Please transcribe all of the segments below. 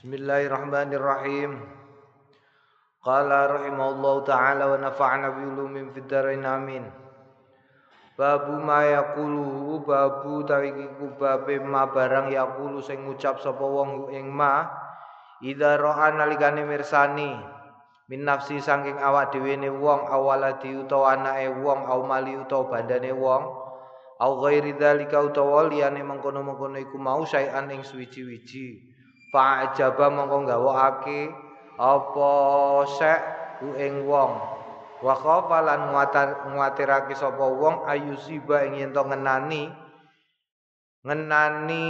Bismillahirrahmanirrahim. Qala rahimahullahu taala wa nafa'ana bi ulumin fid dharain amin. Babu ma yaqulu babu tawikiku babe ma barang yaqulu sing ngucap sapa wong ing ma idza ra'a nalikane mirsani min nafsi saking awak dhewe ne wong awaladi utawa anake wong au mali utawa bandane wong au ghairi dzalika utawa liyane mengkono-mengkono iku mau saean ing suwiji-wiji fa'jaba mongko gawokake apa sek ku ing wong? Wa khafa lan nguatirake sapa wong ayusiba ing yen to ngenani ngenani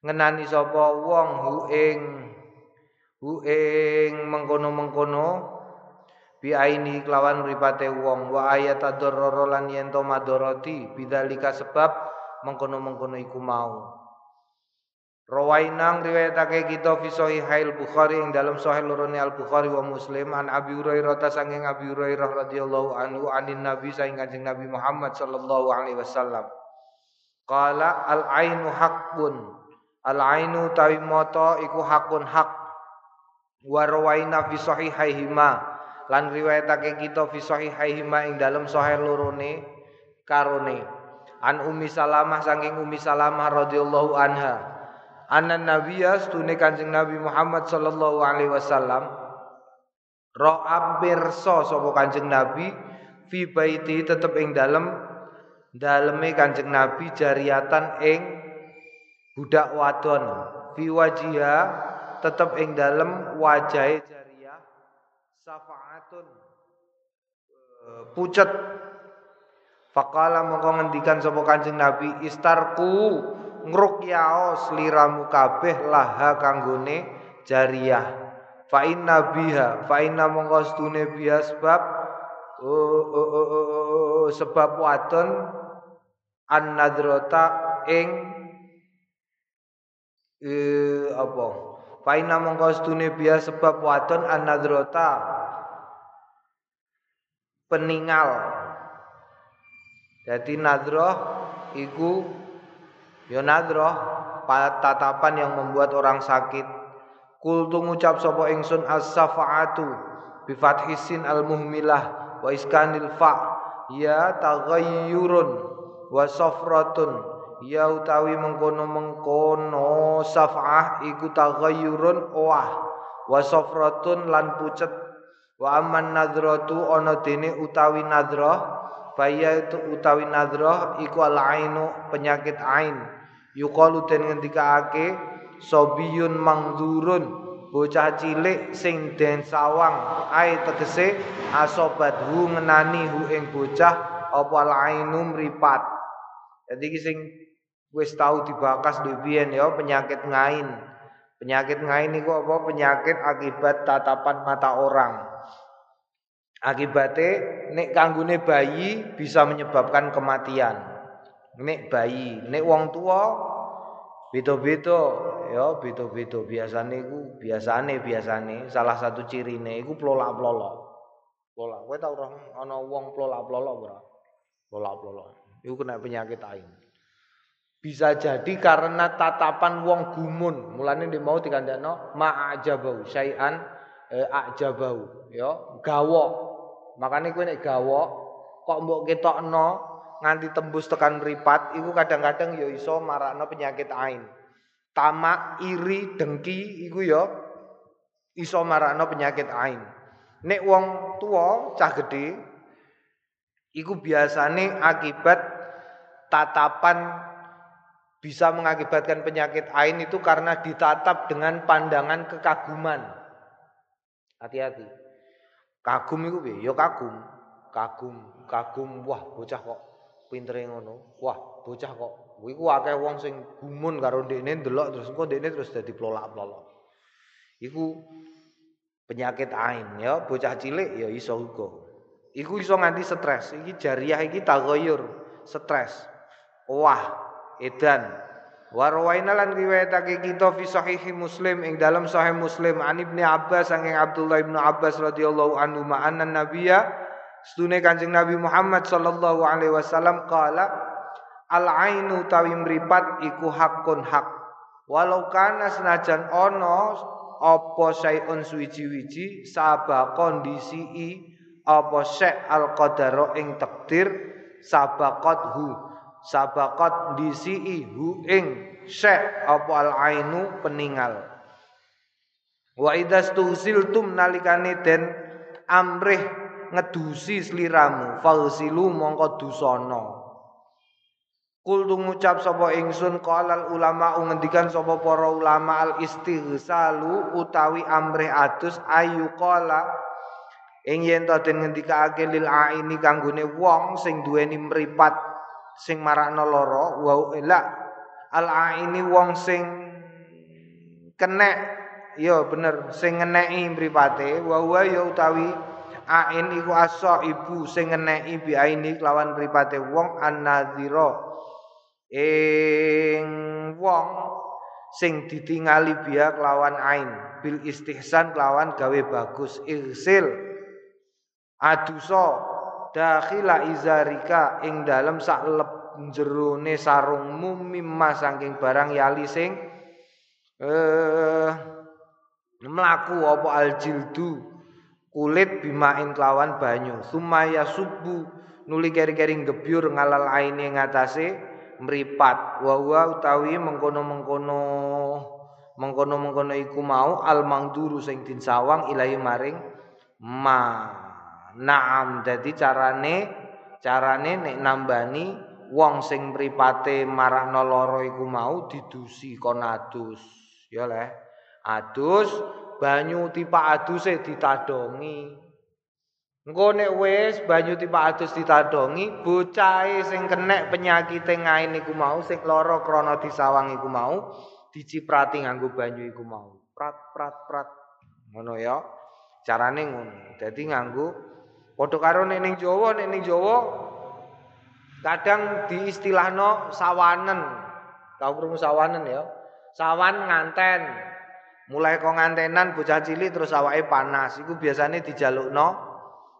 ngenani sapa wong hu ing hu ing mengkono-mengkono bi aini kelawan mripate wong wa ayat adarrara lan yen to madoroti bidzalika sebab mengkono-mengkono iku mau Rawainang riwayatake kita fi sahihail Bukhari ing dalam sahih lorone Al Bukhari wa Muslim an Abi Hurairah ta sanging Abi Hurairah radhiyallahu anhu anin Nabi saing Kanjeng Nabi Muhammad sallallahu alaihi wasallam. Qala al ainu haqqun. Al ainu tawi mata iku hakun hak. Wa rawaina fi sahihaihima lan riwayatake kita fi sahihaihima ing dalam sahih lorone karone. An Ummi Salamah saking Ummi Salamah radhiyallahu anha anna nabiyya stune Kanjeng Nabi Muhammad sallallahu alaihi wasallam. Ra'a pirsa sapa Kanjeng Nabi fi baiti tetep ing dalem daleme Kanjeng Nabi jariatan ing budak wadon. Fi wajiha tetep ing dalem wajahe jariyah safaatun eh, pucet. Fakala mongko ngendikan sapa Kanjeng Nabi istarku ngruqyaos liramu kabeh laha kanggone jariyah fa inna biha fa inna mongko stune biha sebab oh, oh, oh, sebab wadon an nadrata ing eh apa? Fa inna mongko stune biha sebab wadon an nadrata peningal. Jadi nadroh iku Ya nadroh tatapan yang membuat orang sakit. Kultu ngucap sapa ingsun as-safa'atu bi fathisin al-muhmilah wa iskanil fa ya taghayyurun wa safratun. Ya utawi mengkono-mengkono saf'ah iku taghayyurun wah wa safratun lan pucet. Wa amman nadratu ana dene utawi nadrah Baya itu utawi nadrah iku al-ainu penyakit ain yuqalu den ngendikaake sobiyun mangdurun bocah cilik sing den sawang ai tegese asobadhu ngenani hu ing bocah apa lainu mripat? Jadi iki sing wis tau dibakas dhewean ya penyakit ngain. Penyakit ngain iku apa? Penyakit akibat tatapan mata orang. Akibatnya nek kanggune bayi bisa menyebabkan kematian. Nek bayi, nek wong tua beda-beda ya beda-beda biasane iku biasane biasane salah satu cirine iku plolak-plolok. Plolak. Kowe tau ora ana wong plolak-plolok ora? Plolak-plolok. Iku kena penyakit ain. Bisa jadi karena tatapan wong gumun. Mulane dia mau dikandakno ma'ajabau syai'an eh, ajabau ya gawok. Makane kowe nek gawok kok mbok ketokno nganti tembus tekan mripat iku kadang-kadang ya iso marakno penyakit ain. Tamak, iri, dengki iku ya iso marakno penyakit ain. Nek wong tua cah gede iku biasane akibat tatapan bisa mengakibatkan penyakit ain itu karena ditatap dengan pandangan kekaguman. Hati-hati. Kagum itu? Ya kagum. Kagum, kagum. Wah, bocah kok pintere ngono. Wah, bocah kok iku akeh wong sing gumun karo ndekne ndelok terus engko ndekne terus dadi plolak-plolok. Iku penyakit ain ya, bocah cilik ya iso uga. Iku iso nganti stres. Iki jariah iki tagoyur, stres. Wah, edan. Warwaina lan riwayatake kita fi Muslim ing dalam sahih Muslim an Ibnu Abbas saking Abdullah Ibnu Abbas radhiyallahu anhu ma'anna nabiyya Sedune Kanjeng Nabi Muhammad sallallahu alaihi wasallam kala al ainu tawi mripat iku hakun hak. Walau kana senajan ono apa sayun suwiji-wiji sabak kondisi i apa syek al qadaro ing takdir sabakot hu sabakot disi hu ing syek apa al ainu peninggal wa idas tusiltum nalikane den amrih ngedusi sliramu fausilu mongko dusono. Kul ngucap sapa ingsun qalal ulama ngendikan sapa para ulama al istighsalu utawi amrih adus ayu qala ing yen to den ngendikake lil aini kanggone wong sing duweni mripat sing marakno lara wa ila al aini wong sing kenek ya bener sing ngeneki mripate wa wa ya utawi ain iku asa ibu sing ngeneki bi aini lawan mripate wong annadzira ing wong sing ditingali biak lawan ain bil istihsan lawan gawe bagus irsil. Aduso dakhila izarika ing dalem sak lep jerone sarungmu mimma saking barang yali sing eh mlaku apa aljildu kulit bimain kelawan banyu. Sumaya subu nuli keri-keri gebyur ngalal aine ngatasé mripat wa wa utawi mengkono-mengkono mengkono-mengkono iku mau al mangduru sing sawang ilahi maring ma. Naam dadi carane carane nek nambani wong sing mripate marakno lara iku mau didusi kon adus. Ya le adus banyu tipa aduse ditadongi Engko nek wis banyu tiba adus ditadongi, bocahe sing kenek penyakit ngain iku mau sing lara krana disawang iku mau diciprati nganggo banyu iku mau. Prat prat prat. Ngono ya. Carane ngono. Dadi nganggo padha karo nek ning Jawa, nek ning Jawa kadang diistilahno sawanen. Tau krungu sawanen ya. Sawan nganten. Mulai kok ngantenan bocah cilik terus awake panas. Iku biasane dijalukno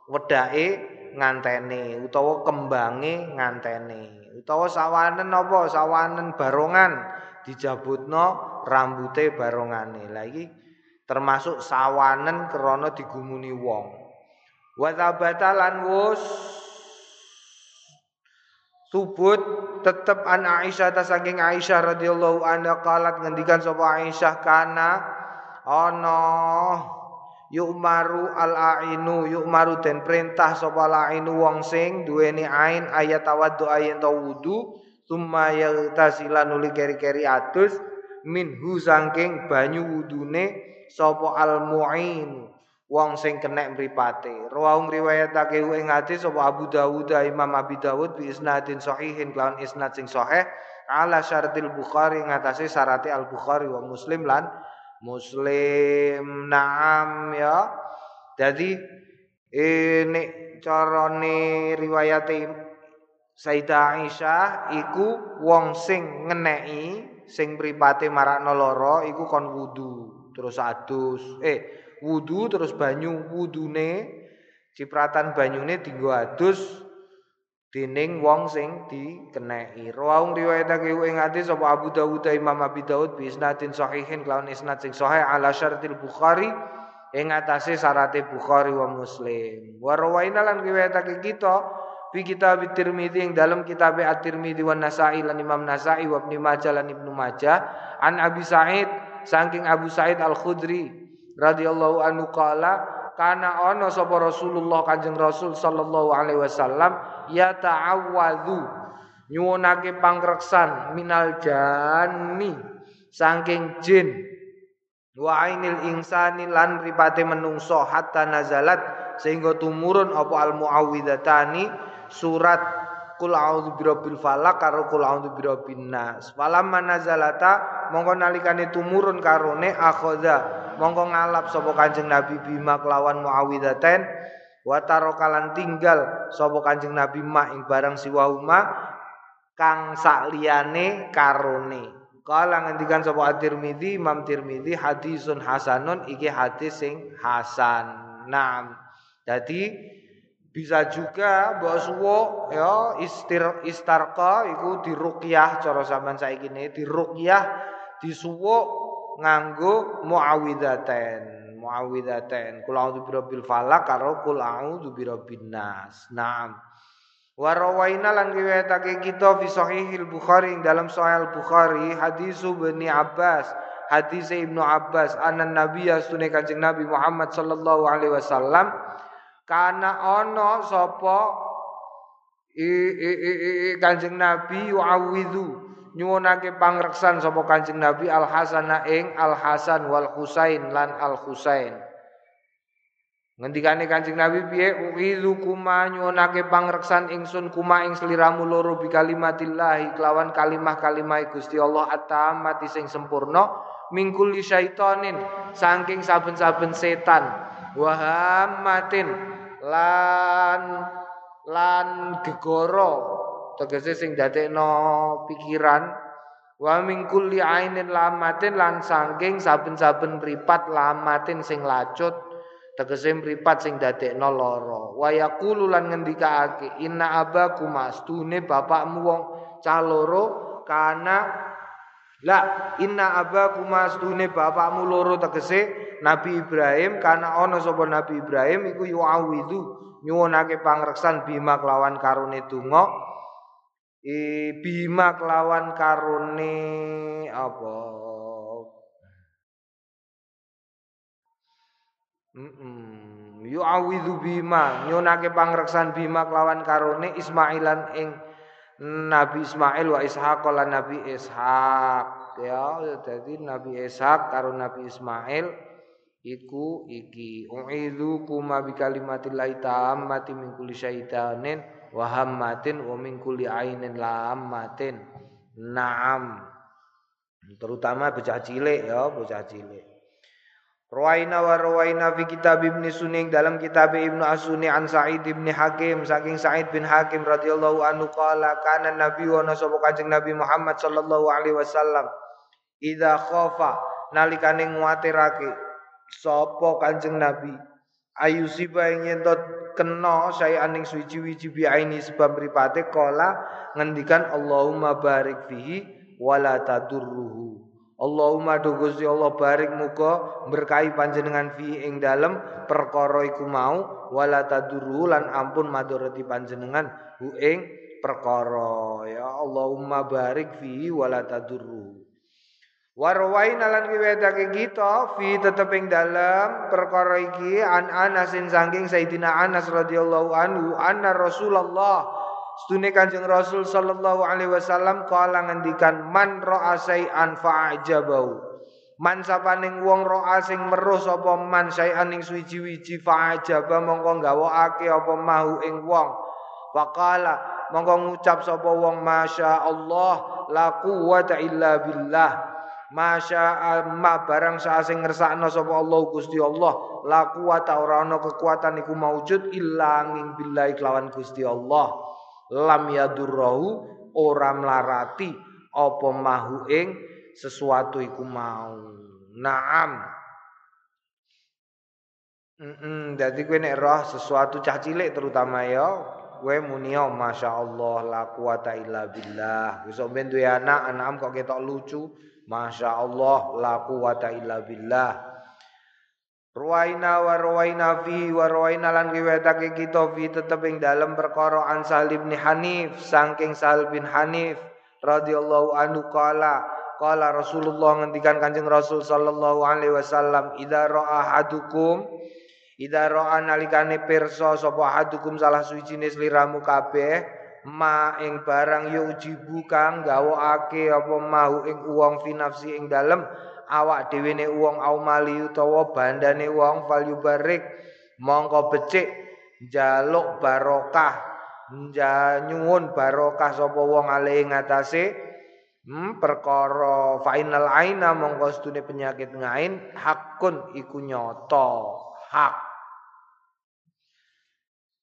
wedake ngantene utawa kembange ngantene. Utawa sawanen apa? Sawanen barongan dijabutno rambute barongane. La iki termasuk sawanen krana digumuni wong. Wa lan wus. Subut tetep an Aisyah ta saking Aisyah radhiyallahu anha qalat ngendikan sapa Aisyah kana ana Yukmaru al-ainu yukmaru den perintah sapa lainu wong sing duweni ain ayat tawaddu ayat wudu summa yagtasila nuli keri-keri adus minhu saking banyu wudune sapa al-mu'in wong sing kena mripate. Rawang riwayatake ing hadis sapa Abu Dawud Imam Abi Dawud bi isnadin sahihin kelawan isnad sing sahih ala syaratil Bukhari ngatasi syarate Al Bukhari wa Muslim lan Muslim naam ya. Jadi ini carane riwayat Sayyidah Aisyah iku wong sing ngeneki sing mripate marakno lara iku kon wudu terus adus eh wudu terus banyu wudune cipratan banyune dienggo adus dening wong sing dikeneki. Rawang riwayatake ing hadis sapa Abu Dawud Imam Abi Dawud bi isnadin sahihin kelawan isnad sing sahih ala syartil Bukhari ing atase syarate Bukhari wa Muslim. Wa rawaina lan riwayatake kita fi kitab Tirmidzi ing dalam kitab At-Tirmidzi wa Nasa'i lan Imam Nasa'i wa Ibnu Majah lan Ibnu Majah an Abi Sa'id saking Abu Sa'id Al-Khudri radhiyallahu anhu qala kana ana sapa Rasulullah Kanjeng Rasul sallallahu alaihi wasallam ya ta'awwadhu nyuwunake pangreksan minal janni saking jin. Wa ainil insani lan ripate menungso hatta nazalat sehingga tumurun apa al muawwidzatani surat kul a'udzu birabbil falaq karo kul a'udzu birabbin nas. Falamma nazalata mongko nalikane tumurun karone akhadha mongko ngalap sapa Kanjeng Nabi bima kelawan muawidzatain wa tarokalan tinggal sapa Kanjeng Nabi ma ing barang siwauma kang sakliyane karone Kala ngendikan sapa At-Tirmidzi Imam Tirmidzi hadisun hasanun iki hadis sing hasan. Nah, jadi bisa juga mbok suwo ya istir istarqa iku diruqyah cara sampean saiki ne diruqyah disuwuk nganggo muawwidzatain muawwidzatain kul a'udzu birabbil falaq karo kul a'udzu birabbin nas. Naam. Wa rawaina lan riwayatake kita fi sahihil bukhari dalam sahih bukhari hadis Ibnu Abbas hadis Ibnu Abbas anan nabi sunne kanjeng Nabi Muhammad sallallahu alaihi wasallam kana ana sapa i, i, i, i, kanjeng Nabi yu'awidhu nyuwunake pangreksan sapa kanjeng Nabi Al Hasana ing Al Hasan wal Husain lan Al Husain. Ngendikane Kanjeng Nabi piye? Uizu kuma nyuwunake pangreksan ingsun kuma ing sliramu loro bi kalimatillah kelawan kalimah-kalimah Gusti Allah atamati sing sempurna mingkul syaitonin saking saben-saben setan. Wahamatin lan lan gegoro tegese sing dadekno pikiran wa mingkul ainin lamatin lan saking saben-saben mripat lamatin sing lacut tegese mripat sing dadekno lara. Wa yaqulu lan ngendikaake inna abakum astune bapakmu wong caloro kana La inna abakum astune bapakmu loro tegese Nabi Ibrahim karena ana sapa Nabi Ibrahim iku yu'awidhu nyuwunake pangreksan bima kelawan karone donga e bima kelawan karone apa? Mm -mm. yu'awidhu bima. Nyuwunake pangreksan bima kelawan karone Ismailan ing Nabi Ismail wa Ishaq lan Nabi Ishaq. Ya jadi Nabi Ishaq karo Nabi Ismail iku iki. Uidzu kuma bi kalimatillahi tammati min syaitanin wa hammatin wa min kulli ainin lammatin naam. Terutama bocah cilik ya bocah cilik. Ruwaina wa ruwaina fi kitab Ibn Suning dalam kitab Ibnu Asuni an Sa'id bin Hakim. Saking Sa'id bin Hakim radhiyallahu anhu qala kana nabi wa nasaba kanjeng Nabi Muhammad sallallahu alaihi wasallam idza khafa nalikane nguatirake sapa kanjeng Nabi? Ayu siba ing yentot kena saya aning suci-wici bi aini sebab mripate kala ngendikan Allahumma barik fihi wala tadurruhu. Allahumma do Allah barik muga berkahi panjenengan fi ing dalem perkara iku mau wala lan ampun madharati panjenengan hu ing perkara. Ya Allahumma barik fi wala taduru Warwain lan riwayatake kita fi tetep ing dalem perkara iki an Anasin saking Sayyidina Anas radhiyallahu anhu anna Rasulullah Stune Kanjeng Rasul sallallahu alaihi wasallam kala ngendikan man ra'a syai'an fa'ajabau. Man sapaning wong ra'a sing meruh sapa man syai'an ing suwi-wiji fa'ajaba mongko gawokake apa mahu ing wong. Faqala mongko ngucap sapa wong masya Allah la quwata illa billah. Masya ma barang sa sing ngersakno sapa Allah Gusti Allah la quwata ora ana kekuatan iku maujud illa ing billahi kelawan Gusti Allah lam yadurrahu ora mlarati apa mahu ing sesuatu iku mau. Naam. Heeh, dadi kowe nek roh sesuatu cah cilik terutama ya, kowe muni ya masyaallah la quwata illa billah. Wis ben anak, anak kok ketok lucu, masyaallah la quwata illa billah. Ruwaina wa ruwaina fi wa ruwaina lan riwayatake kita fi tetep ing dalem perkara an Salim bin Hanif saking Sal bin Hanif radhiyallahu anhu qala qala Rasulullah ngendikan Kanjeng Rasul sallallahu alaihi wasallam idza ra'a hadukum idza ra'a nalikane pirsa sapa hadukum salah suci sliramu kabeh ma ing barang yo ujibu kang gawokake apa mau ing wong fi nafsi ing dalem awak dhewe ne wong au mali utawa bandane wong fal yubarik mongko becik njaluk barokah nyuwun barokah sapa wong ale ngatasé hmm, perkara final aina mongko stune penyakit ngain hakun iku nyata hak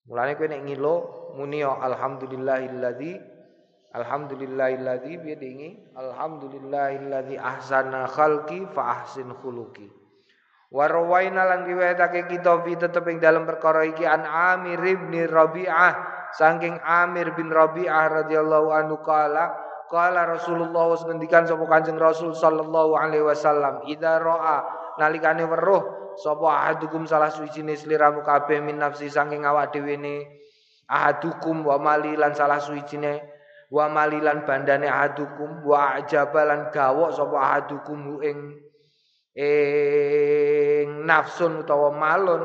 mulane kowe nek ngilo muni alhamdulillahilladzi Alhamdulillahilladzi biyadihi Alhamdulillahilladzi ahsana khalqi fa ahsin khuluqi. Wa rawaina lan riwayatake kita fi tetep ing dalam perkara iki an Amir bin Rabi'ah saking Amir bin Rabi'ah radhiyallahu anhu kala Kala Rasulullah ngendikan sapa Kanjeng Rasul sallallahu alaihi wasallam, "Idza ra'a nalikane weruh sapa ahadukum salah suwijine sliramu kabeh min nafsi saking awak dhewe ne. Ahadukum wa malilan salah suwijine. Wa malilan bandane ahadukum. Wa ajabalan gawok sapa ahadukum ing ing nafsun utawa malun.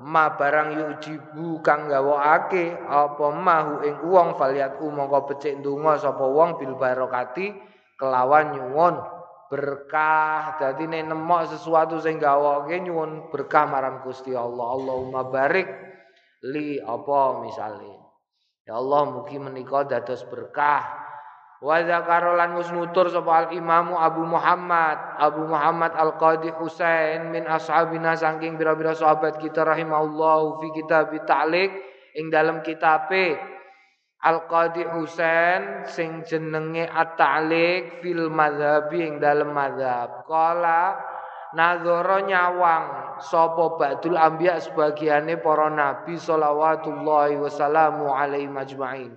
Ma barang yujibu kang gawokake apa mahu ing wong faliat mongko becik ndonga sapa wong bil barokati kelawan nyuwun berkah. Dadi nek nemok sesuatu sing gawoke nyuwun berkah marang Gusti Allah. Allahumma barik li apa misale. Ya Allah mugi menika dados berkah. Wa zakara lan wis nutur sapa al Imam Abu Muhammad. Abu Muhammad Al Qadi Husain min ashabina saking bira-bira sahabat kita rahimahullah fi kitab ta'liq ing dalam kitabe Al Qadi Husain sing jenenge At-Ta'liq fil madzhabi ing dalam madzhab kala nazara nyawang sapa ba'dul anbiya sebagiane para nabi sallallahu wasallamu alaihi majma'in.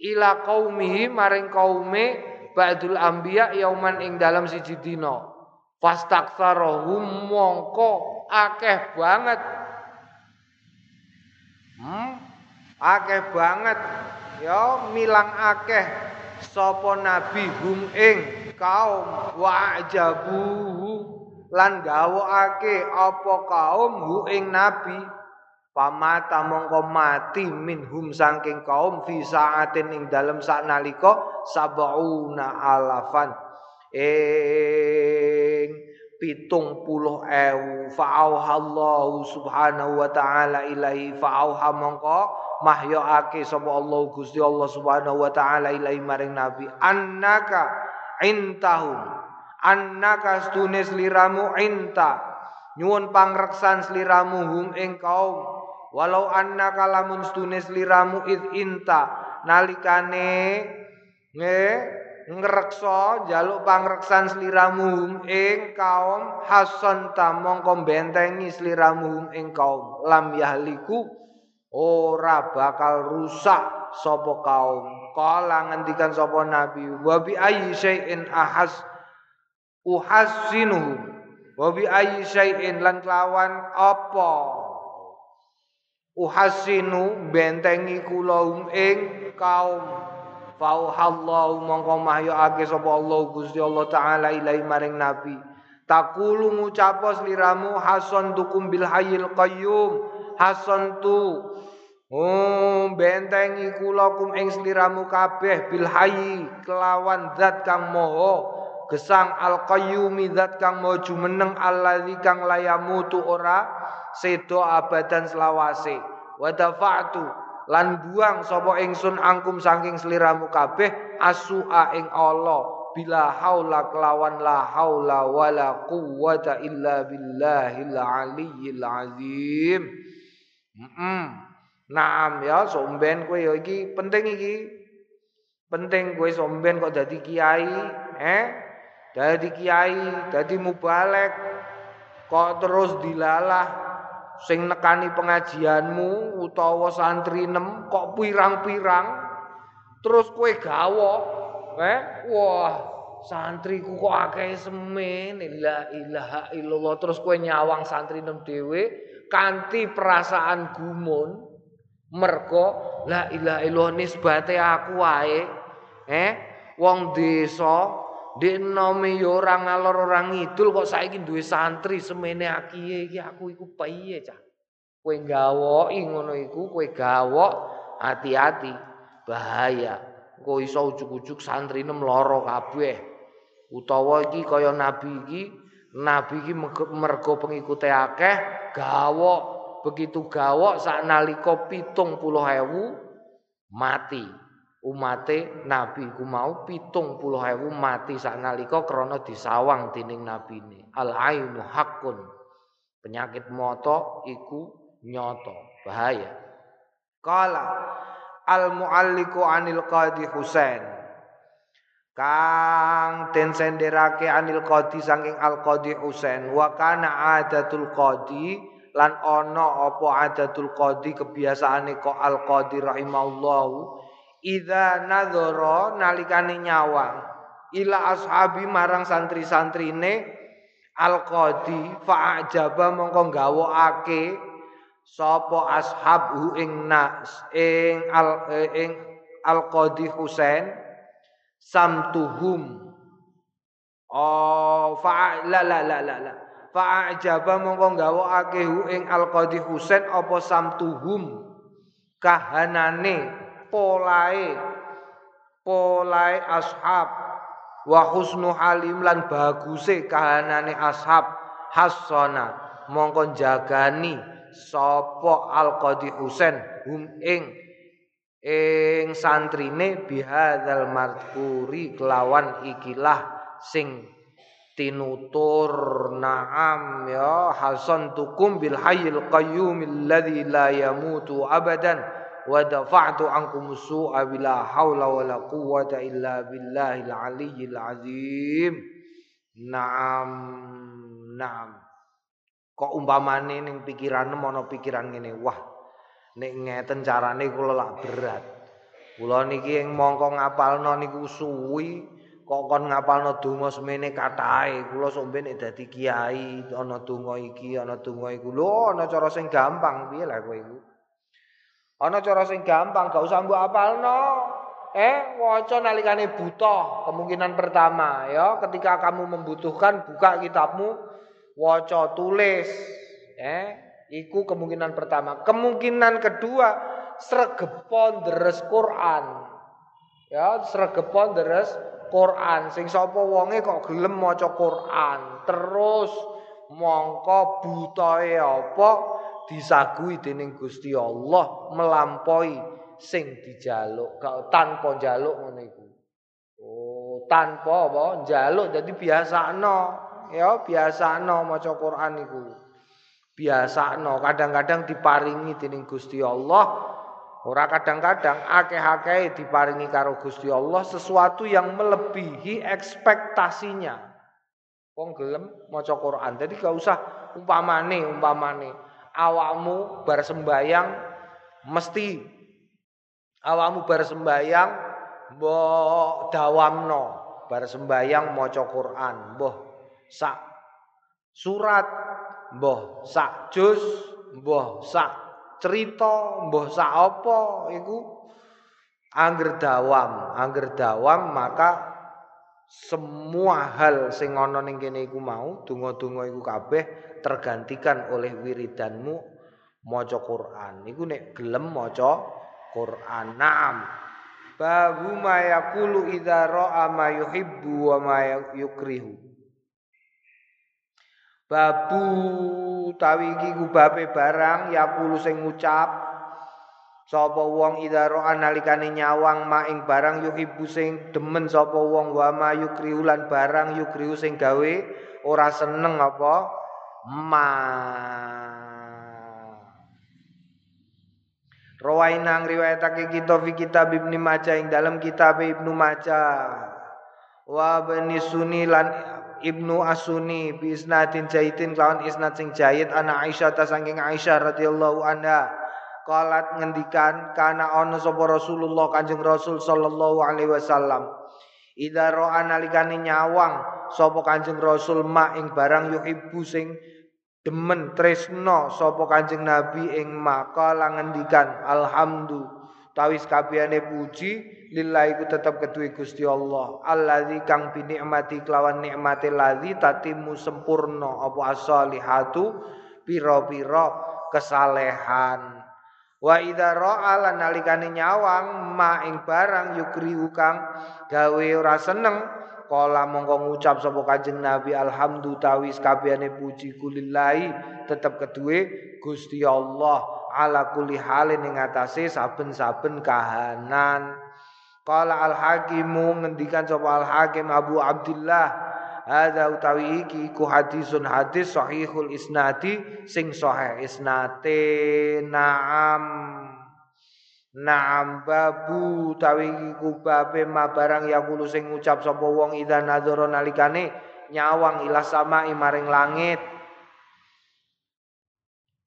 Ila qaumihi maring kaume ba'dul anbiya yauman ing dalam siji dina. Fastaksarahum mongko akeh banget. Hmm? akeh banget ya milang akeh sapa nabi hum ing kaum wa ajabuhu lan gawokake apa kaum hu ing nabi? Pamata mongko mati minhum saking kaum fi saatin ing dalem sak nalika sabauna alafan. Ing pitung puluh ewu. Fa'auhallahu subhanahu wa ta'ala ilahi. Fa'auha mongko mahyoake sapa Allah Gusti Allah subhanahu wa ta'ala ilahi maring nabi. Annaka intahum. Annaka stunis liramu inta. Nyuwun pangreksan sliramu hum ing kaum. Walau anna kalamun stunis liramu id inta. Nalikane nge ngrekso jaluk pangreksan sliramu ing kaum. Hasan ta mongko bentengi sliramu ing kaum. Lam yahliku ora bakal rusak sapa kaum. Kala ngendikan sapa nabi wa bi ayyi syai'in ahas uhassinuhum wa bi ayyi syai'in lan kelawan apa? Uhasinu bentengi kula um ing kaum. Fauhallahu mongko mahyake sapa Allah Gusti Allah taala ilahi maring nabi. Takulu ngucapos liramu hasan tukum bil hayyil qayyum hasan tu Oh, bentengi kula kum ing sliramu kabeh bil kelawan zat kang moho gesang al qayyumi zat kang moho jumeneng allazi kang layamutu ora sedo abadan selawase. Wa dafa'tu lan buang sapa ingsun angkum saking sliramu kabeh asua ing Allah bila haula kelawan la haula wala quwwata illa billahil aliyyil azim mm Naam ya somben kowe ya iki penting iki. Penting kowe somben kok dadi kiai eh? Dadi kiai dadi mubalek kok terus dilalah sing nekani pengajianmu utawa santri nem kok pirang-pirang terus kue gawok eh? Wah santriku kok akeh semen la ilaha illallah terus kue nyawang santri nem dhewe kanthi perasaan gumun mergo la ilaha illallah nisbate aku wae eh wong desa Dek nome yo ora ngalor ora ngidul kok saiki duwe santri semene akiye iki aku iku piye cah. Kowe gawoki ngono iku kowe gawok hati-hati bahaya. Engko iso ujug-ujug santrine mloro kabeh. Utawa iki kaya nabi iki, nabi iki mergo pengikute akeh gawok. Begitu gawok sak nalika 70.000 mati. umate nabi ku mau pitung puluh ewu mati saknalika krana disawang dening nabine. Al ainu hakun penyakit moto iku nyoto bahaya. Kala al mualliku anil qadi husain kang den senderake anil qadi saking al qadi husain. Wa kana adatul qadi lan ana apa adatul qadi kebiasaane kok al qadi rahimahullahu. Ida nadoro nalikane nyawang ila ashabi marang santri-santrine al-qadi fa'ajaba mongko gawokake sapa ashabhu ing nas ing al ing al-qadi Husain samtuhum. Oh fa la la la la la. Fa'ajaba mongko gawokake hu ing al-qadi Husain apa samtuhum? Kahanane polae polae ashab. Wa husnu halim lan baguse kahanane ashab. Hasana mongko jagani sapa al qadi Husain hum ing ing santrine bihadzal markuri kelawan ikilah sing tinutur naam ya hasan tukum bil hayyil qayyum alladzi la yamutu abadan wa dafa'tu ankum su'a bila haula wala quwwata illa billahil aliyyil azim. Naam, naam. Kok umpamane ning pikiranmu ana pikiran ngene, wah nek ngeten carane kula lak berat. Kula niki ing mongko ngapalno niku suwi, kok kon ngapalno donga semene katahe. Kula sombe nek dadi kiai ana donga iki, ana donga iku. Lho, ana cara sing gampang piye lah kowe iku? Ana cara sing gampang, gak usah mbok apalno. Eh, waca nalikane buta, kemungkinan pertama ya, ketika kamu membutuhkan buka kitabmu, waca tulis. Eh, iku kemungkinan pertama. Kemungkinan kedua, sregepon deres Quran. Ya, sregepon deres Quran. Sing sapa wonge kok gelem maca Quran, terus mongko butahe apa? disagui dening Gusti Allah melampaui sing dijaluk tanpa njaluk ngono iku oh tanpa apa njaluk dadi biasano ya biasano maca Quran iku biasano kadang-kadang diparingi dening Gusti Allah. Ora kadang-kadang akeh-akeh diparingi karo Gusti Allah sesuatu yang melebihi ekspektasinya. Wong gelem maca Quran jadi gak usah umpamane umpamane. Awakmu bar sembayang mesti awakmu bar sembayang mbok dawamno. Bar sembayang maca Quran mbah sak surat mbah sak juz mbah sak cerita mbah sak apa iku angger dawam angger dawam maka semua hal sing ana ning kene iku mau donga-donga iku kabeh tergantikan oleh wiridanmu maca Quran. Iku nek gelem maca Quran. Naam. Babu ma yaqulu idza ra'a ma yuhibbu wa ma yukrihu. Babu tawi iki ku babe barang yaqulu sing ngucap Sapa wong idza ra'a nalikane nyawang ma ing barang yuhibbu sing demen sapa wong wa ma yukrihu lan barang yukrihu sing gawe ora seneng apa? Ma. Rawainang riwayatake kita fi kitab Ibnu Majah ing dalam kitab Ibnu Majah. Wa bani Sunni lan Ibnu Asuni bi isnadin jaitin lawan isnad sing jayid ana Aisyah ta saking Aisyah radhiyallahu anha. Qalat ngendikan kana ana sapa Rasulullah Kanjeng Rasul sallallahu alaihi wasallam. Idza ra'a nalikane nyawang sapa Kanjeng Rasul ma ing barang yuhibbu sing demen tresno sapa Kanjeng Nabi ing maka ngendikan alhamdulillah tawis kabehane puji lillahi ku tetep kedue Gusti Allah. Allazi kang bi nikmati kelawan nikmate lazi tatimu sempurna. Apa as-salihatu? Pira-pira kesalehan. Wa idza ra'a nalikane nyawang ma ing barang yukri kang gawe ora seneng Kala mongko ngucap sapa Kanjeng Nabi alhamdulillah tawis kabehane puji kulillahi tetep kedue Gusti Allah ala kulli halin ing atase saben-saben kahanan. Kala al hakimu ngendikan sapa al hakim Abu Abdullah hadza utawi iki ku hadisun hadis sahihul isnadi sing sahih isnate naam Naam babu tawi iku babe ma barang yaqulu sing ngucap sapa wong ida nadzara nalikane nyawang ila sama maring langit.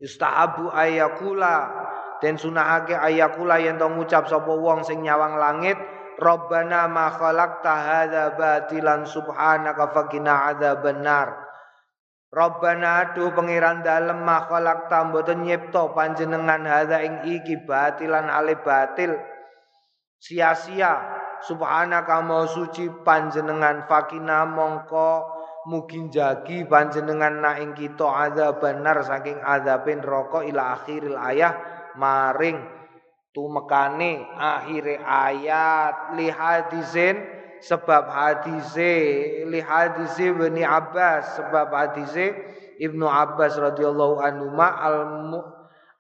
Ustaabu ayakula den sunahake ayakula yen to ngucap sapa wong sing nyawang langit Rabbana ma khalaqta hadza batilan subhanaka faqina adzaban nar. Rabbana adu pangeran dalem ma khalaqta mboten nyipta panjenengan hadza ing iki batilan ale batil. Sia-sia subhanaka mau suci panjenengan fakina mongko mugin jagi panjenengan na ing kita azab benar saking azabin rokok ila akhiril ayah maring tumekane akhir ayat. Li hadisin sebab hadise li hadise Bani Abbas sebab hadise Ibnu Abbas radhiyallahu anhu al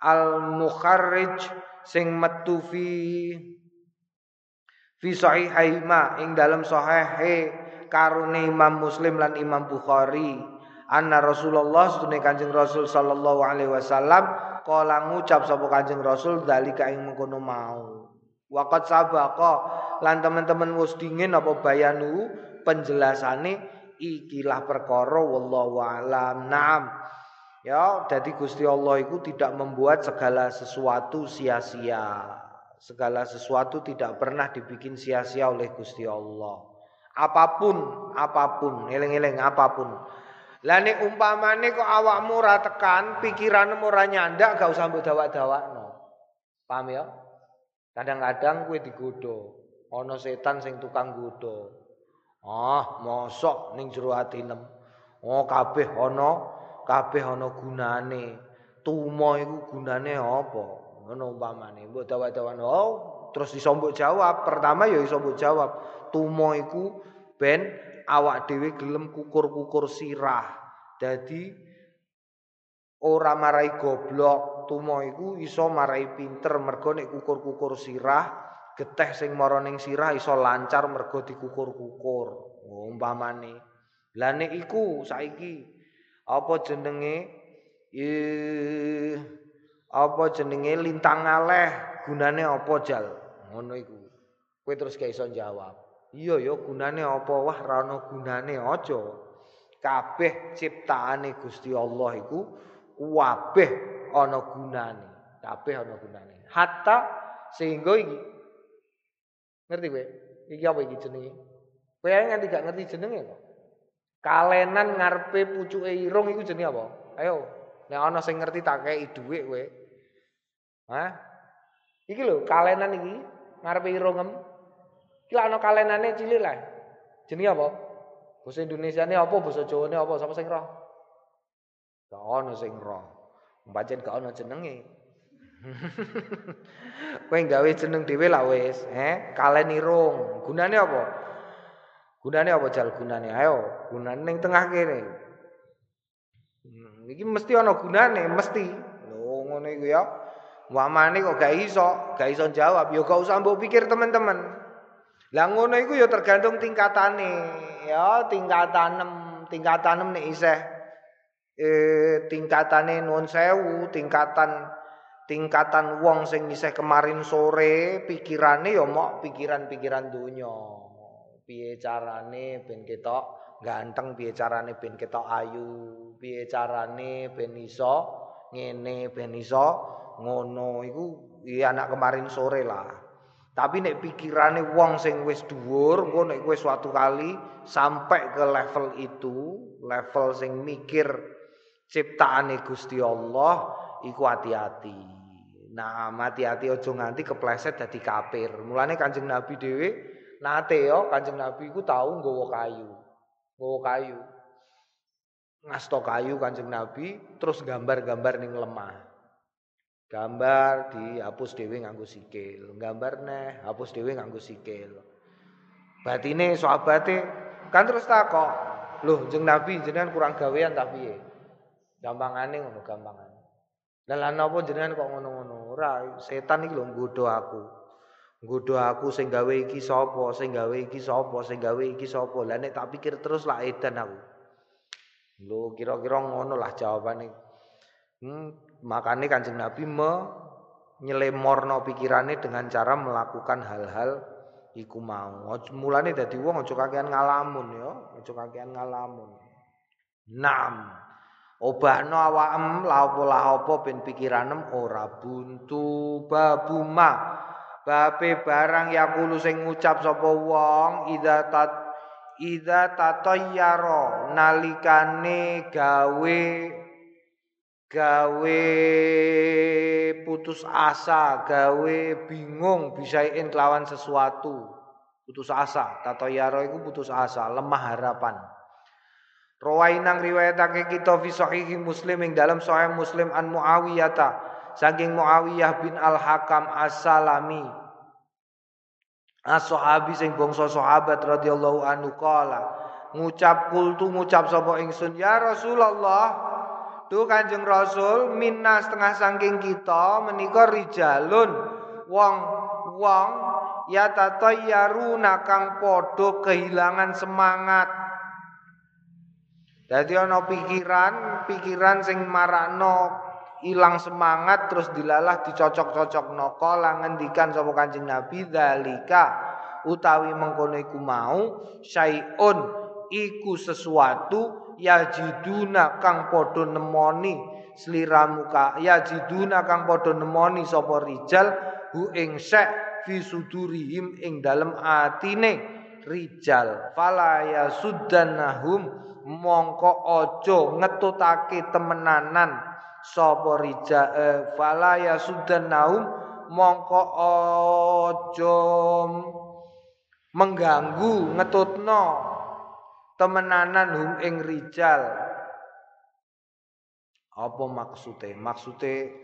al mukharrij sing metu fi fi sahihaima ing dalam sahihe karune Imam Muslim lan Imam Bukhari. Anna Rasulullah sedune Kanjeng Rasul sallallahu alaihi wasallam kala ngucap sapa Kanjeng Rasul dalika ing mengkono mau. Waqat sabaqa. Lan teman-teman wis dingin apa bayanu penjelasane ikilah perkara wallahu alam. Naam. Ya jadi Gusti Allah itu tidak membuat segala sesuatu sia-sia. Segala sesuatu tidak pernah dibikin sia-sia oleh Gusti Allah. Apa pun, apa pun, eling-eling apa pun. Lah nek umpamane kok awakmu ora tekan, pikiranmu ora nyandak, gak usah mbok dawak-dawakno. Paham ya? Kadang-kadang kowe digodho, ana setan sing tukang godho. Ah, mosok ning jero atinem. Oh, kabeh ana, kabeh ana gunane. Tumo iku gunane apa? ngono umpamane mbok dawa-dawan oh terus iso mbok jawab pertama ya iso mbok jawab tumo iku ben awak dhewe gelem kukur-kukur sirah. Dadi ora marai goblok tumo iku iso marai pinter mergo nek kukur-kukur sirah geteh sing mara ning sirah iso lancar mergo dikukur-kukur. Oh, umpamane. Lah nek iku saiki apa jenenge? Eh apa jenenge? Lintang aleh gunane apa jal? Ngono iku. Kowe terus gak iso jawab iya ya gunane apa? Wah ra ono gunane aja. Kabeh ciptaane Gusti Allah iku kabeh ana gunane. Kabeh ana gunane. Hatta sehingga iki. Ngerti kowe? Iki apa iki jenenge? Kowe nganti gak ngerti jenenge kok. Kalenan ngarepe pucuke irung iku jenenge apa? Ayo nek ana sing ngerti tak kei dhuwit kowe. Hah? Iki lho kalenan iki ngarepe irungem. Iki lak ana kalenane cilik lah. Jenenge apa? Basa Indonesiane apa, basa Jawane apa, sapa sing roh? Gak ono sing roh. Pancen gak ono jenenge. Kowe gawe jeneng dhewe lah wis, eh? Kalen irung. Gunane apa? Gunane apa jal gunane? Ayo, gunane ning tengah kene. Hmm, iki mesti ana gunane, mesti. Lho ngono iku ya. Wamane kok gak iso, gak iso jawab, ya gak usah mbok pikir teman-teman. Lah ngono iku ya tergantung tingkatane, ya tingkatan tingkatan nek isih eh tingkatane nuwun sewu, tingkatan tingkatan wong sing isih kemarin sore pikirane ya mok pikiran-pikiran donya. Piye carane ben ketok ganteng, piye carane ben ketok ayu, piye carane ben iso ngene ben iso ngono iku ya anak kemarin sore lah. Tapi nek pikirane wong sing wis dhuwur, engko nek kowe suatu kali sampai ke level itu, level sing mikir ciptaane Gusti Allah, iku hati-hati. Nah, hati-hati aja nganti kepleset dadi kafir. Mulane Kanjeng Nabi dhewe nate yo Kanjeng Nabi iku tau nggawa kayu. Nggawa kayu. Ngasto kayu Kanjeng Nabi terus gambar-gambar ning lemah. Gambar dihapus dhewe nganggo sikil, gambar neh hapus dhewe nganggo sikil. Batine sahabate kan terus takok, "Loh, jeng Nabi jenengan kurang gawean ta piye?" Gampangane ngono, gampangane. Lah lan napa jenengan kok ngono-ngono? Ora, setan iki lho nggodho aku. Nggodho aku sing gawe iki sapa, sing gawe iki sapa, sing gawe iki sapa. Lah nek tak pikir terus lah edan aku. Lho, kira-kira ngono lah jawabane. Hmm, makanya Kanjeng Nabi menyelemorno pikirannya dengan cara melakukan hal-hal iku mau. Mulane dadi wong aja kakean ngalamun ya, aja kakean ngalamun. Naam. obahno awakem la apa la apa ben pikiranem ora buntu babuma bape barang yakulu sing ngucap sapa wong idza tat idza tatayyara nalikane gawe gawe putus asa, gawe bingung bisain kelawan sesuatu. Putus asa, tato yaro iku putus asa, lemah harapan. Rawainang riwayatake kita fi sahihi Muslim ing dalam sahih Muslim an Muawiyah saking Muawiyah bin Al Hakam As-Salami As-sahabi sing bangsa sahabat radhiyallahu anhu kala ngucap kultu ngucap sapa ingsun ya Rasulullah Tu Kanjeng Rasul minna setengah saking kita menika rijalun wong wong ya tatayyaruna kang padha kehilangan semangat. Dadi ana pikiran, pikiran sing marakno ilang semangat terus dilalah dicocok-cocok noko ngendikan sapa Kanjeng Nabi dalika utawi mengkono iku mau syai'un iku sesuatu yajiduna kang padha nemoni sliramu ka. Yajiduna kang padha nemoni sapa rijal hu ing syek fi sudurihim ing dalem atine. Rijal fala yasuddannahum mongko aja ngetutake temenanan sapa rijal eh, fala mongko aja mengganggu ngetutno temenanan hum ing rijal. Apa maksude? Maksude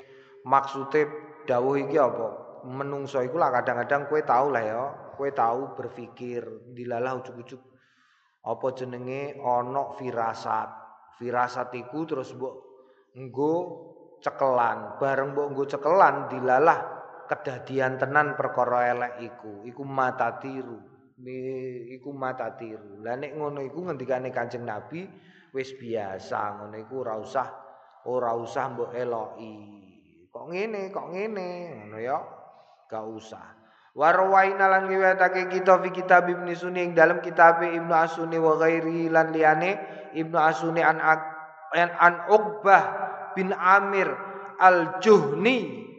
maksude dawuh iki apa? Menungso iku lah kadang-kadang kue tahu lah ya. Kue tahu berpikir dilalah ujuk-ujuk. Apa jenenge? Ana firasat. Firasat iku terus mbok nggo cekelan. Bareng mbok nggo cekelan dilalah kedadian tenan perkara elek iku. Iku mata tiru iku mata tiru. Lah nek ngono iku ngendikane Kanjeng Nabi wis biasa, ngono iku ora usah ora usah mbok eloki. Kok ngene, kok ngene, ngono ya. Gak usah. Warwaina lan riwayatake kita fi kitab Ibnu Sunni ing dalam kitab Ibnu Asuni wa ghairi lan liyane Ibnu Asuni an an, an Uqbah bin Amir Al-Juhni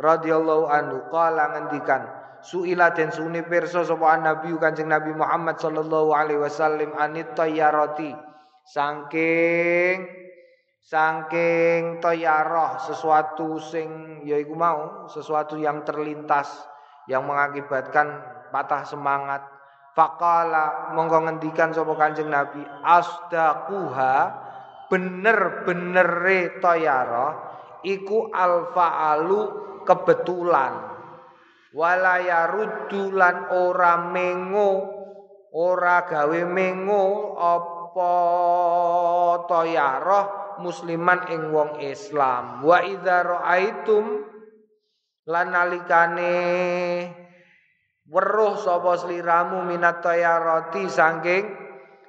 radhiyallahu anhu qala ngendikan Suila den suni pirsa sapa Nabi Kanjeng Nabi Muhammad sallallahu alaihi wasallam anit tayyarati. Saking saking tayyarah sesuatu sing yaiku mau sesuatu yang terlintas yang mengakibatkan patah semangat. Faqala monggo ngendikan sapa Kanjeng Nabi asdaquha bener-benere tayyarah iku alfaalu kebetulan wala yaruddu lan ora mengo ora gawe mengo apa toyaroh musliman ing wong Islam? Wa idza raaitum lan nalikane weruh sapa sliramu minat tayarati saking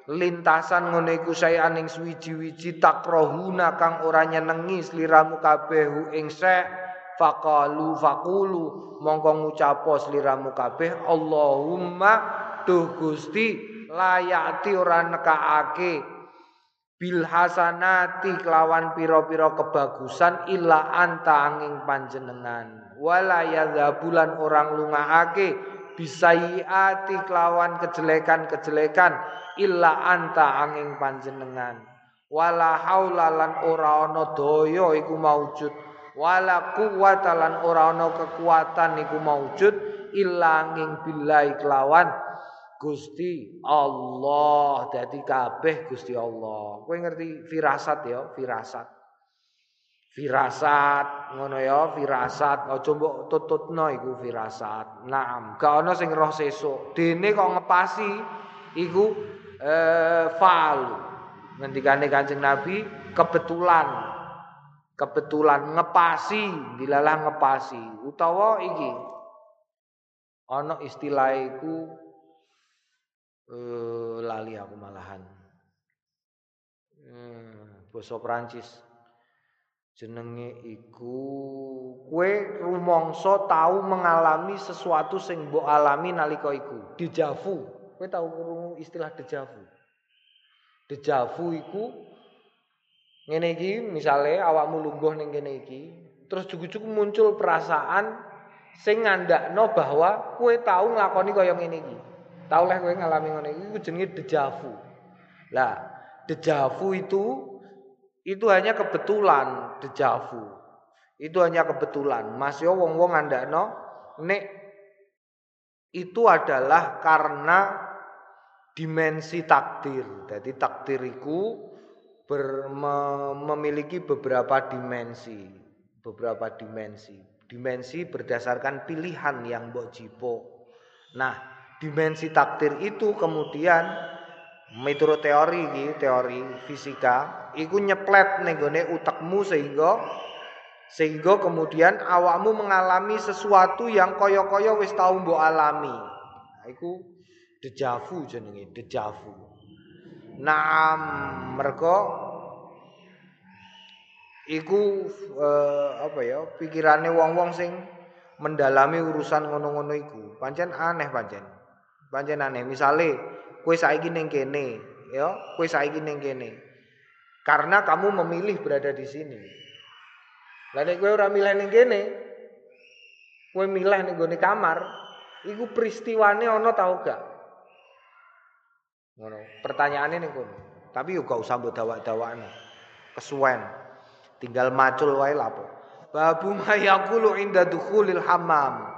lintasan ngono iku sayan ing suwiji-wiji takrohuna kang ora nyenengi sliramu kabeh ing sek faqalu faqulu. Mongko ngucapo sliramu kabeh Allahumma duh Gusti layati ora nekaake bil hasanati kelawan pira-pira kebagusan illa anta angin panjenengan. Wala yadzabulan orang lungaake bisayiati kelawan kejelekan-kejelekan illa anta angin panjenengan. Wala haula lan ora ana daya iku maujud wala quwwata lan ora ana kekuatan niku maujud ilanging billahi kelawan Gusti Allah. Dadi kabeh Gusti Allah. Kowe ngerti firasat ya? Firasat. Firasat ngono ya firasat. Aja mbok tututno iku firasat. Naam. Gak ana sing roh sesuk. Dene kok ngepasi iku eh fal ngendikane Kanjeng Nabi kebetulan kebetulan ngepasi dilalah ngepasi. Utawa iki ana istilah iku uh, lali aku malahan. Hmm, basa Prancis jenenge iku kue rumongso tahu mengalami sesuatu sing mbok alami nalika iku. Dejavu kue tahu istilah dejavu dejavu iku ngene iki misale awakmu lungguh ning kene iki, terus cukup-cukup muncul perasaan sing ngandakno bahwa kue tahu nglakoni kaya ngene iki. Tau leh kowe ngalami ngene iki iku jenenge dejavu. Lah, dejavu itu itu hanya kebetulan dejavu. Itu hanya kebetulan. Mas yo wong-wong ngandakno nek itu adalah karena dimensi takdir. Jadi takdir itu ber, me, memiliki beberapa dimensi, beberapa dimensi. Dimensi berdasarkan pilihan yang mbok jipo. Nah, dimensi takdir itu kemudian menurut teori iki, teori fisika, iku nyeplet ning utakmu sehingga sehingga kemudian awakmu mengalami sesuatu yang koyo-koyo wis tau mbok alami. Nah, iku dejavu jenenge, dejavu. Nah, mereka iku eh, apa ya pikirannya wong-wong sing mendalami urusan ngono-ngono iku. Pancen aneh pancen. Pancen aneh. Misale kowe saiki ning kene, ya, kowe saiki ning kene. Karena kamu memilih berada di sini. Lah nek kowe ora milih ning kene, kowe milih ning kamar, iku peristiwane ana tau gak? Ngono. Pertanyaane ning kono. Tapi yo gak usah mbok dawak-dawakno. Kesuwen. Tinggal macul wae lapo. Babu mayakulu inda dukhulil hammam.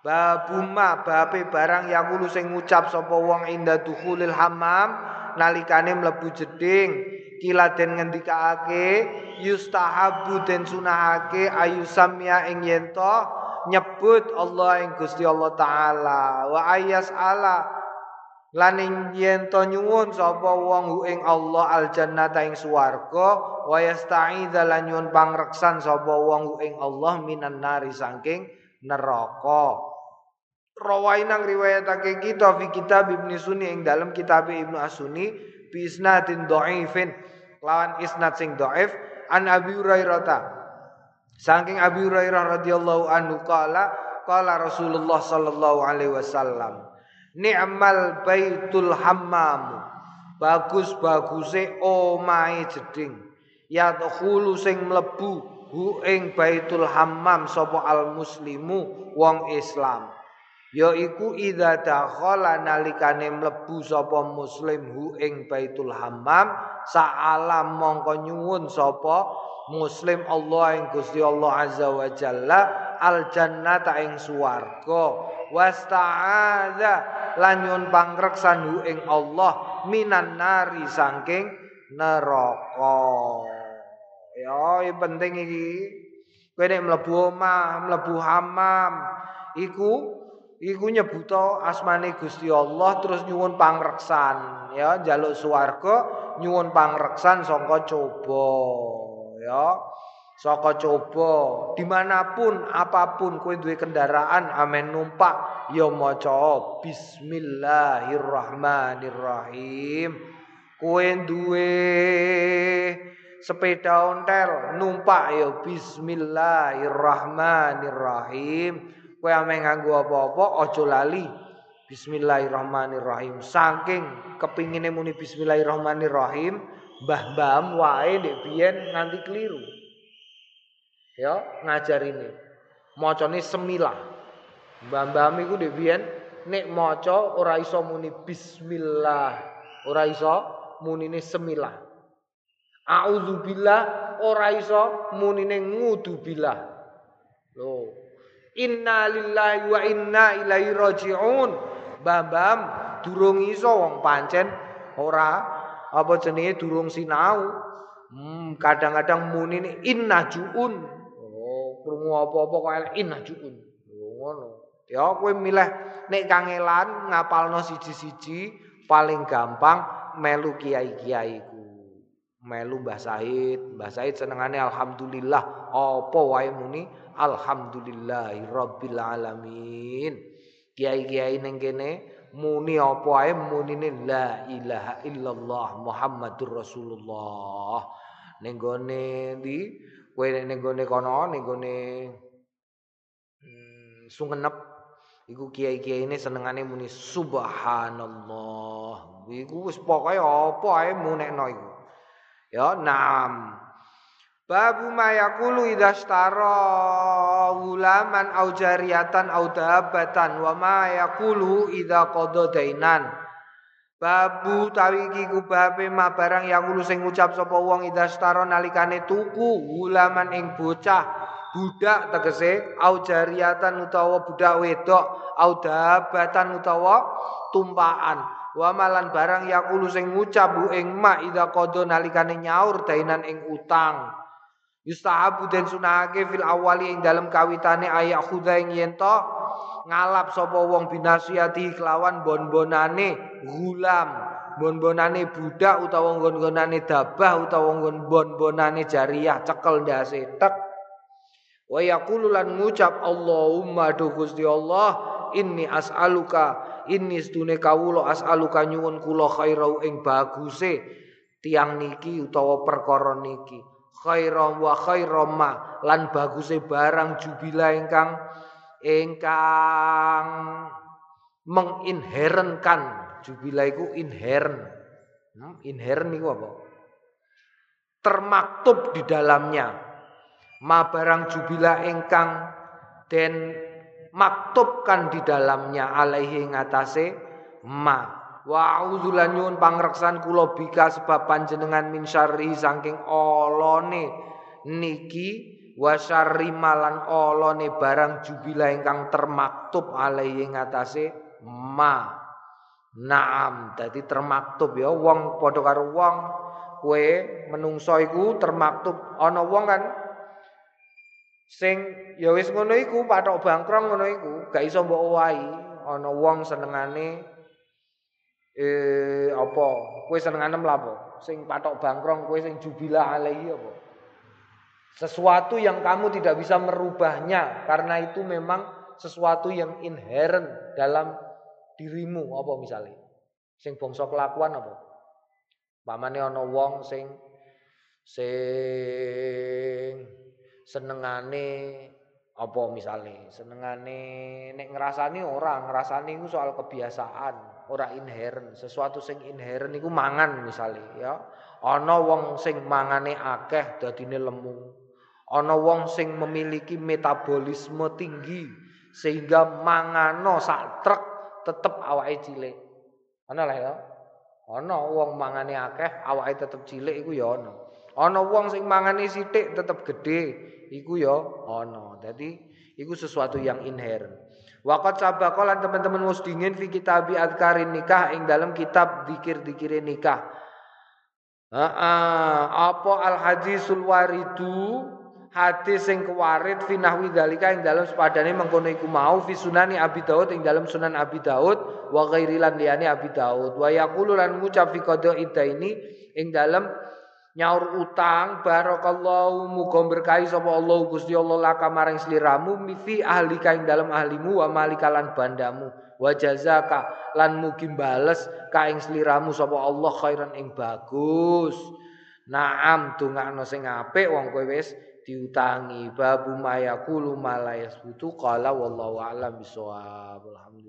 Babuma bape barang yang ulu sing ngucap sapa wong inda dukhulil hammam nalikane mlebu jeding kila den ngendikake yustahabu den sunahake ayusamya ing yento nyebut Allah ing Gusti Allah taala wa ayas ala lan ing yento nyuwun sapa wong ing Allah aljannata ing swarga wa yasta'idza lan nyuwun pangreksan sapa wong ing Allah minan nari saking neraka Rawainang riwayatake kita fi kitab Ibnu Sunni ing dalam kitab Ibnu Asuni bi isnadin dhaifin lawan isnad sing dhaif an Abi Hurairah. Saking Abi Hurairah radhiyallahu anhu qala qala Rasulullah sallallahu alaihi wasallam ni'mal baitul hammam. Bagus baguse omahe jeding. Ya khulu sing mlebu hu ing baitul hammam sapa al muslimu wong Islam. Yaiku idza dakhala nalikane mlebu sapa muslim hu ing Baitul Hammam sa'alam mongko nyuwun sapa muslim Allah ing Gusti Allah azza wa jalla al jannata ing swarga. Wasta'adza lan nyuwun pangreksan ing Allah minan nari saking neraka. Ya penting iki. Kowe nek mlebu omah mlebu hammam iku iku nyebuto asmane Gusti Allah terus nyuwun pangreksan. Ya jaluk swarga nyuwun pangreksan saka coba. Ya saka coba di mana pun apa pun kowe duwe kendaraan amen numpak ya maca bismillahirrahmanirrahim kowe duwe sepeda ontel numpak ya bismillahirrahmanirrahim kowe ame nganggo apa-apa aja lali Bismillahirrahmanirrahim. Saking kepingine muni Bismillahirrahmanirrahim, mbah-mbah wae ndek biyen nganti keliru. Ya, ngajarine. Macane semilah. Mbah-mbah iku ndek biyen nek maca ora iso muni bismillah, ora iso munine semilah. Auzubillah ora iso munine ngudubillah. Loh, Inna lillahi wa inna ilaihi rajiun. Bambam durung iso wong pancen ora apa jenenge durung sinau. Hmm, kadang-kadang muni ini inna juun. Krungu apa-apa kok elek inna juun. Oh, ngono. Ya kowe milih nek kangelan ngapalno siji-siji paling gampang melu kiai-kiai ku. Melu Mbah Said, Mbah Said senengane alhamdulillah apa wae muni Alhamdulillahi Rabbil Alamin. Kiai-kiai ning kene muni apa ae munine la ilaha illallah Muhammadur Rasulullah. Ning gone ndi kowe ning gone kono ning gone hmm, sungenep iku kiai-kiai ini senengane muni subhanallah. Iku wis pokoke apa ae munekno iku. Ya, nam. Babu mayakulu idastara gulaman au jariyatan au dabatan wa mayakulu idza qada dainan. Babu tawi iki kubabe ma barang yakulu sing ngucap sapa wong idastara nalikane tuku gulaman ing bocah budak tegese au jariyatan utawa budak wedok au dabatan utawa tumpaan. Wa malan barang yakulu sing ngucap bu ing mak idza qada nalikane nyaur dainan ing utang. Yustahabu den sunahake fil awali ing dalam kawitane ayak khudha ing yen to ngalap sapa wong binasiati kelawan bon-bonane gulam, bon-bonane budak utawa nggon-ngonane dabah utawa nggon bon-bonane jariyah cekel ndase tek. Wa yaqulu lan ngucap Allahumma do Gusti Allah inni as'aluka inni sedune kawula as'aluka nyuwun kula khairau ing baguse tiang niki utawa perkara niki khairam wa ma lan baguse barang jubila ingkang ingkang menginherenkan jubila iku inheren. Hmm, inheren niku apa? Termaktub di dalamnya. Ma barang jubila ingkang den maktubkan di dalamnya alaihi ngatasé ma. Wa a'udzulan nyuwun pangreksan kula bika sebab panjenengan min syarri saking olone niki wa syarri malan olone barang jubila ingkang termaktub alaihi ngatasé ma. Naam, dadi termaktub ya wong padha karo wong. Kowe menungso iku termaktub. Ana wong kan sing ya wis ngono iku patok bangkrong ngono iku gak iso mbok owahi. Ana wong senengane eh apa? Kowe senengane mlapo? Sing patok bangkrong kowe sing jubilah alaihi apa sesuatu yang kamu tidak bisa merubahnya karena itu memang sesuatu yang inherent dalam dirimu. Apa misalnya? Sing bangsa kelakuan apa? Pamane ana wong sing sing senengane apa misalnya? Senengane nek ngrasani ora ngrasani iku soal kebiasaan ora inherent, sesuatu sing inherent iku mangan misalnya ya. Ana wong sing mangane akeh dadine lemu. Ana wong sing memiliki metabolisme tinggi sehingga mangano sak truk tetep awake cilik. Ana lah ya. Ana wong mangane akeh awake tetep cilik iku ya ana. Ana wong sing mangane sithik tetep gede iku ya ana. Dadi iku sesuatu yang inherent. Waqat sabaqa lan teman-teman mus dingin fi kitabi adkarin nikah ing dalam kitab dikir-dikire nikah. Heeh, apa al hadisul waridu hadis sing kewarit fi nahwi dalika ing dalam sepadane mengkono iku mau fi sunani Abi Daud ing dalam sunan Abi Daud wa ghairi lan liyane Abi Daud. Wa yaqulu lan ngucap fi qada ini ing dalam nyaur utang barakallahu muga berkahi sapa Allah Gusti Allah laka maring sliramu mifi ahli kaing dalam ahlimu wa malikalan bandamu. Wa jazaka lan mugi bales kaing sliramu sapa Allah khairan ing bagus. Naam dongakno sing apik wong kowe wis diutangi babu mayakulu malayas butu qala wallahu alam bisawab alhamdulillah